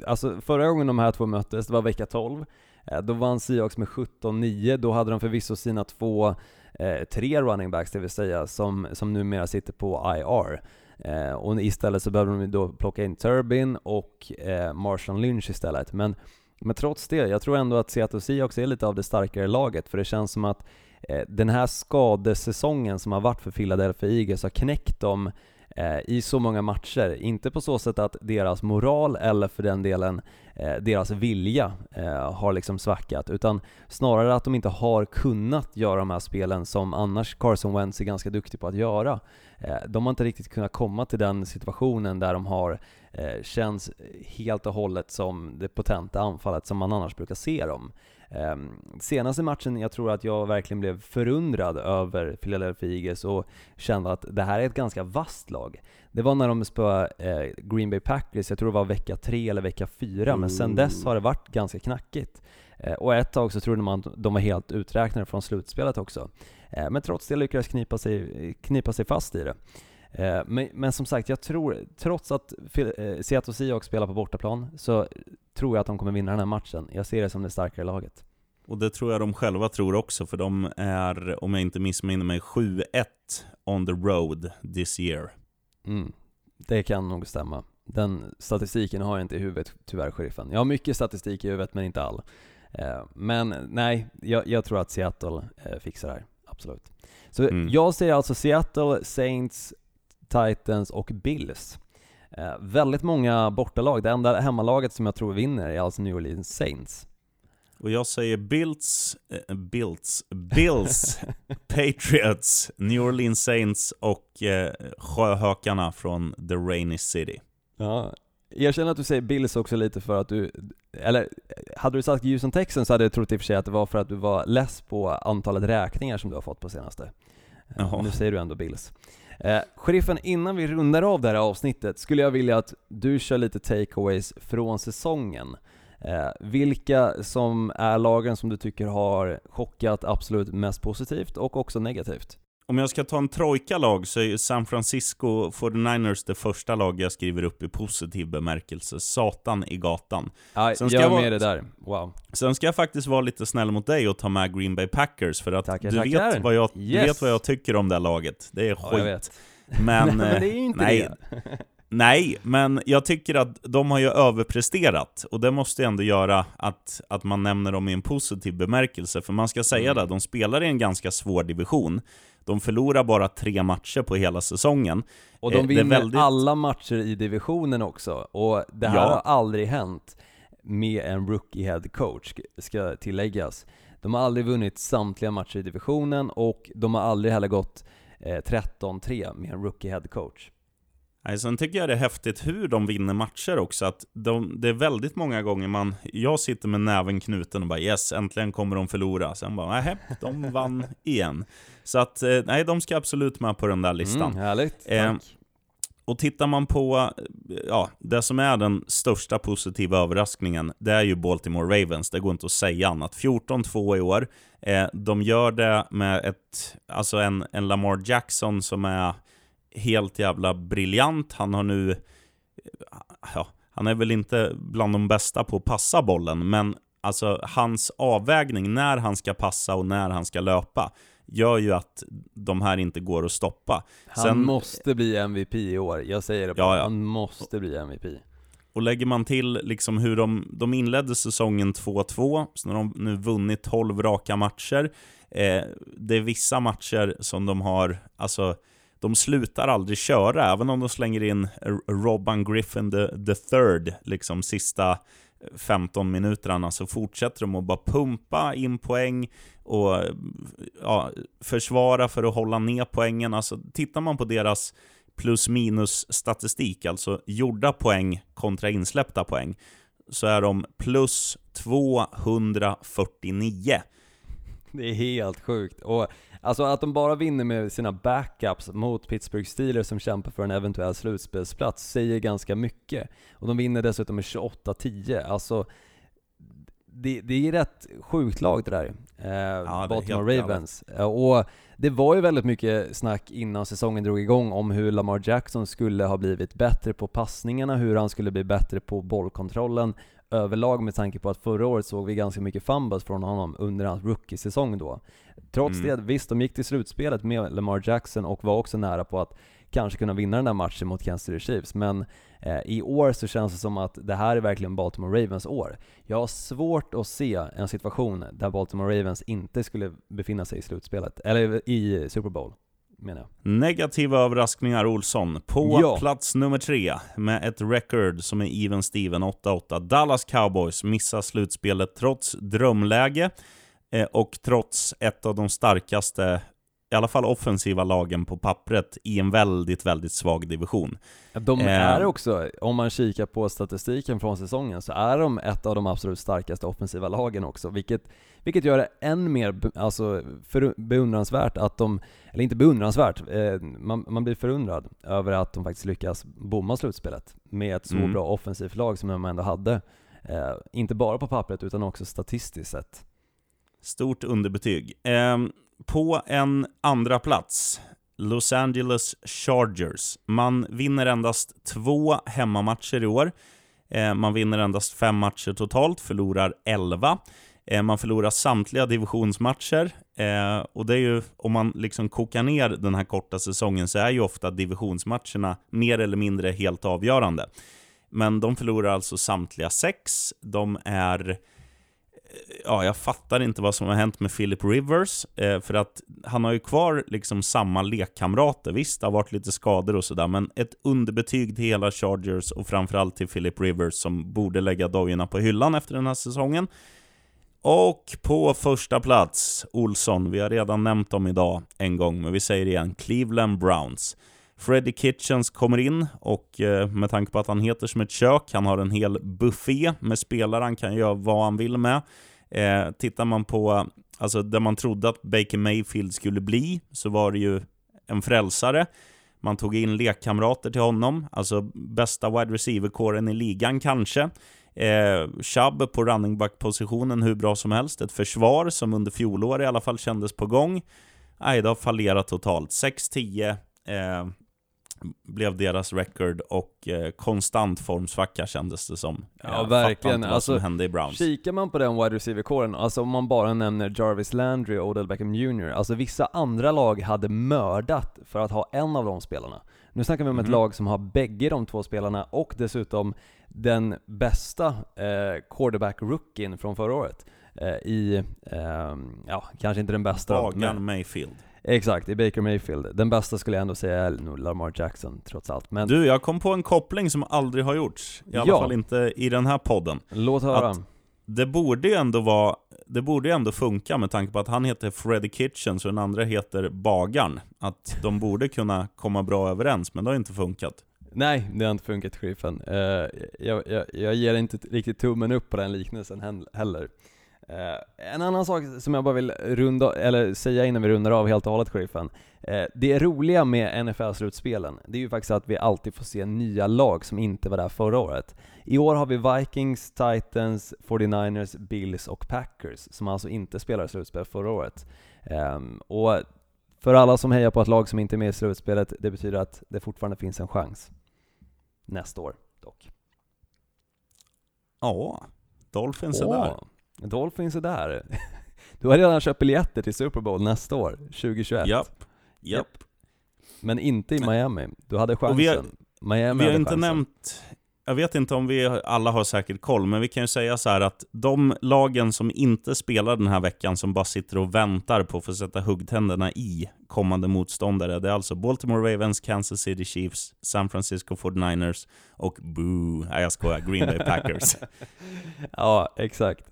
alltså förra gången de här två möttes, det var vecka 12. Eh, då vann Seahawks med 17-9. Då hade de förvisso sina två, eh, tre running backs, det vill säga, som, som numera sitter på IR. Eh, och istället så behöver de då plocka in Turbin och eh, Marshall Lynch istället. Men, men trots det, jag tror ändå att Seattle Seahawks är lite av det starkare laget, för det känns som att eh, den här skadesäsongen som har varit för Philadelphia Eagles har knäckt dem eh, i så många matcher. Inte på så sätt att deras moral eller för den delen eh, deras vilja eh, har liksom svackat, utan snarare att de inte har kunnat göra de här spelen som annars Carson Wentz är ganska duktig på att göra. Eh, de har inte riktigt kunnat komma till den situationen där de har eh, känns helt och hållet som det potenta anfallet som man annars brukar se dem. Ehm, senaste matchen, jag tror att jag verkligen blev förundrad över Philadelphia Eagles och kände att det här är ett ganska vasst lag. Det var när de spöade eh, Green Bay Packers, jag tror det var vecka tre eller vecka fyra, mm. men sen dess har det varit ganska knackigt. och ett tag så trodde man att de var helt uträknade från slutspelet också. Eh, men trots det lyckades knipa sig, knipa sig fast i det. Eh, men, men, som sagt, jag tror, trots att eh, Seattle Seahawks spelar på bortaplan, så tror jag att de kommer vinna den här matchen. Jag ser det som det starkare laget. Och det tror jag de själva tror också, för de är, om jag inte missminner mig, 7-1 on the road this year. Mm, det kan nog stämma. Den statistiken har jag inte i huvudet, tyvärr, sheriffen. Jag har mycket statistik i huvudet, men inte all. Men nej, jag, jag tror att Seattle fixar det här absolut. Så mm. jag ser alltså Seattle, Saints, Titans och Bills. Eh, väldigt många bortalag. Det enda hemmalaget som jag tror vinner är alltså New Orleans Saints. Och jag säger Bills, eh, Bills, Bills, Patriots, New Orleans Saints och eh, Sjöhökarna från The Rainy City. Ja, jag känner att du säger Bills också lite för att du, eller hade du sagt Houston Texans så hade jag trott i och för sig att det var för att du var less på antalet räkningar som du har fått på senaste. Jaha. Nu säger du ändå Bills. Eh, sheriffen, innan vi rundar av det här avsnittet skulle jag vilja att du kör lite takeaways från säsongen. Eh, vilka som är lagen som du tycker har chockat absolut mest positivt och också negativt? Om jag ska ta en trojka-lag så är San Francisco 49ers det första lag jag skriver upp i positiv bemärkelse. Satan i gatan. Ja, Sen jag ska är jag med vara- det där. Wow. Sen ska jag faktiskt vara lite snäll mot dig och ta med Green Bay Packers, för att Tackar, du, tackar. vet vad jag, Yes. vet vad jag tycker om det här laget. Det är Ja, skit. vet. Men, Nej, men eh, det är ju inte nej, det. Nej, men jag tycker att de har ju överpresterat, och det måste ju ändå göra att, att man nämner dem i en positiv bemärkelse, för man ska säga Mm. det, de spelar i en ganska svår division. De förlorar bara tre matcher på hela säsongen. Och Eh, de är vinner väldigt- alla matcher i divisionen också, och det här Ja. har aldrig hänt med en rookie head coach, ska tilläggas. De har aldrig vunnit samtliga matcher i divisionen, och de har aldrig heller gått eh, 13-3 med en rookie head coach. Nej, sen tycker jag det är häftigt hur de vinner matcher också, att de, det är väldigt många gånger man, jag sitter med näven knuten och bara yes, äntligen kommer de förlora. Sen bara, nej, de vann igen. Så att, eh, nej, de ska absolut med på den där listan. Mm, härligt, Eh. Och tittar man på, ja, det som är den största positiva överraskningen, det är ju Baltimore Ravens. Det går inte att säga annat. 14-2 i år. Eh, de gör det med ett, alltså en, en Lamar Jackson som är helt jävla briljant. Han har nu, ja, han är väl inte bland de bästa på att passa bollen, men alltså hans avvägning när han ska passa och när han ska löpa gör ju att de här inte går att stoppa. Han sen- måste bli MVP i år, jag säger det bara. Ja, ja. Han måste bli MVP. Och lägger man till liksom hur de, de inledde säsongen 2-2, så när de nu vunnit 12 raka matcher. Eh, det är vissa matcher som de har, alltså, de slutar aldrig köra, även om de slänger in Robban Griffin the, the third, liksom sista 15 minuterna, så fortsätter de att bara pumpa in poäng och ja, försvara för att hålla ner poängen. Alltså, tittar man på deras plus minus statistik, alltså gjorda poäng kontra insläppta poäng, så är de plus 249. Det är helt sjukt. Och alltså att de bara vinner med sina backups mot Pittsburgh Steelers som kämpar för en eventuell slutspelsplats säger ganska mycket. Och de vinner dessutom med 28-10. Alltså, det, det är rätt sjukt lag det där. Eh, är Baltimore helt Ravens. Eh, och det var ju väldigt mycket snack innan säsongen drog igång om hur Lamar Jackson skulle ha blivit bättre på passningarna, hur han skulle bli bättre på bollkontrollen överlag med tanke på att förra året såg vi ganska mycket fumbles från honom under hans rookie-säsong då. Trots Mm. det, visst de gick till slutspelet med Lamar Jackson och var också nära på att kanske kunna vinna den där matchen mot Kansas City Chiefs, men eh, i år så känns det som att det här är verkligen Baltimore Ravens år. Jag har svårt att se en situation där Baltimore Ravens inte skulle befinna sig i slutspelet, eller i Super Bowl. Negativa överraskningar Olsson. På Ja. plats nummer tre, med ett record som är even Steven 8-8. Dallas Cowboys missar slutspelet trots drömläge och trots ett av de starkaste, i alla fall offensiva lagen på pappret i en väldigt, väldigt svag division. De Eh. är också, om man kikar på statistiken från säsongen, så är de ett av de absolut starkaste offensiva lagen också, vilket, vilket gör det än mer alltså, för, beundransvärt att de, eller inte beundransvärt, eh, man, man blir förundrad över att de faktiskt lyckas bomma slutspelet med ett så Mm. bra offensivt lag som de ändå hade. Eh, inte bara på pappret utan också statistiskt sett. Stort underbetyg. Eh, på en andra plats, Los Angeles Chargers. Man vinner endast två hemmamatcher i år. Eh, man vinner endast fem matcher totalt, förlorar 11. Eh, man förlorar samtliga divisionsmatcher. Eh, och det är ju, om man liksom kokar ner den här korta säsongen, så är ju ofta divisionsmatcherna mer eller mindre helt avgörande. Men de förlorar alltså samtliga sex. De är ja, jag fattar inte vad som har hänt med Philip Rivers, eh, för att han har ju kvar liksom samma lekkamrater. Visst, det har varit lite skador och sådär, men ett underbetyg till hela Chargers och framförallt till Philip Rivers som borde lägga dojorna på hyllan efter den här säsongen. Och på första plats, Olsson. Vi har redan nämnt dem idag en gång, men vi säger det igen. Cleveland Browns. Freddie Kitchens kommer in och eh, med tanke på att han heter som ett kök, han har en hel buffé med spelare han kan göra vad han vill med. Eh, tittar man på, alltså där man trodde att Baker Mayfield skulle bli, så var det ju en frälsare. Man tog in lekkamrater till honom, alltså bästa wide receiver-kåren i ligan kanske. Eh, Chubb på running back-positionen hur bra som helst. Ett försvar som under fjolår i alla fall kändes på gång. Nej, det har fallerat totalt. 6-10 eh, blev deras record och eh, konstant formsvacka kändes det som. Ja, Jag verkligen. Inte vad Alltså, som hände i Browns. Kikar man på den wide receiver-kåren, alltså om man bara nämner Jarvis Landry och Odell Beckham Jr, alltså vissa andra lag hade mördat för att ha en av de spelarna. Nu snackar vi om ett Mhm. lag som har bägge de två spelarna och dessutom den bästa eh, quarterback-rookien från förra året. Eh, I, ehm, ja, kanske inte den bästa då, men- Bagan Mayfield. Exakt, i Baker Mayfield. Den bästa skulle jag ändå säga är nog Lamar Jackson, trots allt. Men Du, jag kom på en koppling som aldrig har gjorts. I alla Ja. fall inte i den här podden. låt höra. Att- Det borde ju ändå vara det borde ju ändå funka med tanke på att han heter Freddy Kitchens och den andra heter Bagarn. Att de borde kunna komma bra överens, men det har inte funkat. Nej, det har inte funkat sheriffen. Uh, jag, jag, jag ger inte riktigt tummen upp på den liknelsen heller. Eh, en annan sak som jag bara vill runda, eller säga innan vi rundar av helt och hållet sheriffen. Eh, det roliga med NFL-slutspelen, det är ju faktiskt att vi alltid får se nya lag som inte var där förra året. I år har vi Vikings, Titans, 49ers, Bills och Packers, som alltså inte spelade slutspel förra året. Ehm, och för alla som hejar på ett lag som inte är med i slutspelet, det betyder att det fortfarande finns en chans. Nästa år dock. Ja, Dolphins är där. Dolphins är där. Du har redan köpt biljetter till Super Bowl nästa år, 2021. Japp, japp. Men inte i Miami. Du hade chansen. Har- Miami Vi har hade inte chansen. nämnt, jag vet inte om vi alla har säkert koll, men vi kan ju säga så här att de lagen som inte spelar den här veckan, som bara sitter och väntar på att få sätta huggtänderna i kommande motståndare, det är alltså Baltimore Ravens, Kansas City Chiefs, San Francisco 49ers och boo, nej jag skojar, Green Bay Packers. Ja, exakt.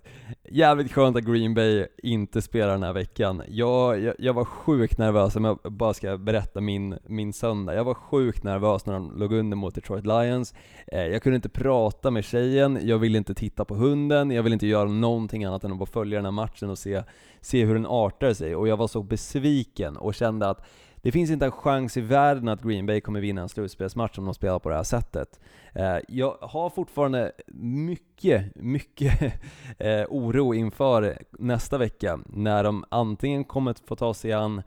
Jävligt skönt att Green Bay inte spelar den här veckan. Jag, jag, jag var sjukt nervös, om jag bara ska berätta min, min söndag. Jag var sjukt nervös när de låg under mot Detroit Lions. Eh, jag kunde inte prata med tjejen, jag ville inte titta på hunden, jag ville inte göra någonting annat än att bara följa den här matchen och se, se hur den artar sig. Och jag var så besviken och kände att det finns inte en chans i världen att Green Bay kommer vinna en slutspelsmatch om de spelar på det här sättet. Eh, jag har fortfarande mycket, mycket eh, oro inför nästa vecka när de antingen kommer att få ta sig an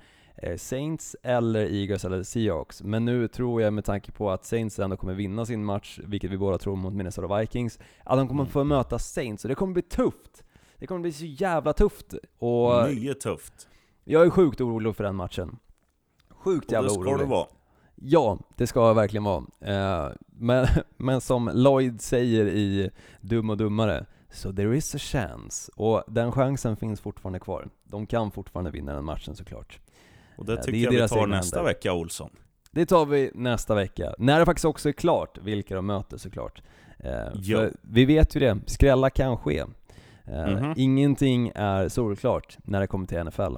Saints eller Eagles eller Seahawks. Men nu tror jag med tanke på att Saints ändå kommer vinna sin match, vilket vi båda tror mot Minnesota Vikings, att de kommer få möta Saints och det kommer bli tufft. Det kommer bli så jävla tufft. Och Mycket tufft. jag är sjukt orolig för den matchen. Sjukt Och det jävla ska orolig. det vara. Ja, det ska jag verkligen vara. Eh, men, men som Lloyd säger i Dum och Dummare, so there is a chance. Och den chansen finns fortfarande kvar. De kan fortfarande vinna den matchen såklart. Och det Eh, det tycker är jag vi tar nästa händer. vecka, Olsson. Det tar vi nästa vecka, när det faktiskt också är klart vilka de möter såklart. Eh, vi vet ju det, skrälla kan ske. Eh, Mhm. Ingenting är solklart när det kommer till NFL.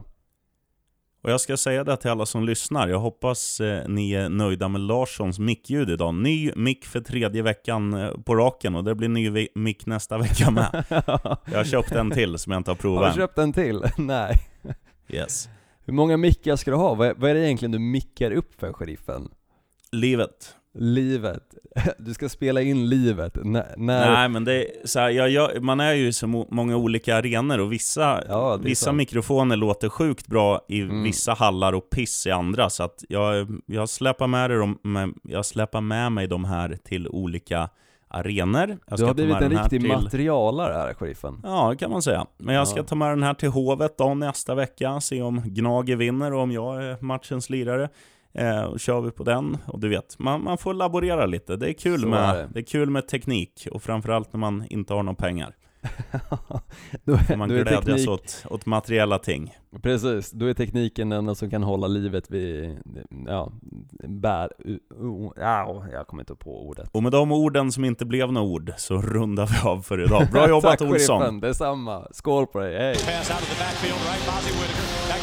Och jag ska säga det till alla som lyssnar. Jag hoppas eh, ni är nöjda med Larssons mickljud idag. Ny mick för tredje veckan eh, på raken och det blir ny mick nästa vecka med. Jag har köpt en till som jag inte har Har provat du än. köpt en till? Nej. Yes. Hur många mickar ska du ha? Vad är, vad är det egentligen du mickar upp för, sheriffen? Livet. Livet. Du ska spela in livet. N när... Nej men det är så här, jag, jag, man är ju i så många olika arenor och vissa, Ja, vissa sant. mikrofoner låter sjukt bra i Mm. vissa hallar och piss i andra. Så att jag, jag, släpar med det, de- med, jag släpar med mig de här till olika arenor. Jag du har blivit med en riktig till... materialare här, sheriffen. Ja, det kan man säga. Men jag ska Ja. ta med den här till Hovet då nästa vecka, se om Gnager vinner och om jag är matchens lirare. Eh, kör vi på den. Och du vet, man, man får laborera lite. Det är, kul Så är med, det. det. är kul med teknik och framförallt när man inte har några pengar. då, Får man då är glädjas teknik, åt, åt materiella ting. precis, då är tekniken den enda som kan hålla livet vid, ja, bär, u, u, ja, jag kommer inte på ordet. Och med de orden som inte blev några ord så rundar vi av för idag. Bra jobbat Tack Olsson! sheriffen, detsamma. Skål på dig, hej! Back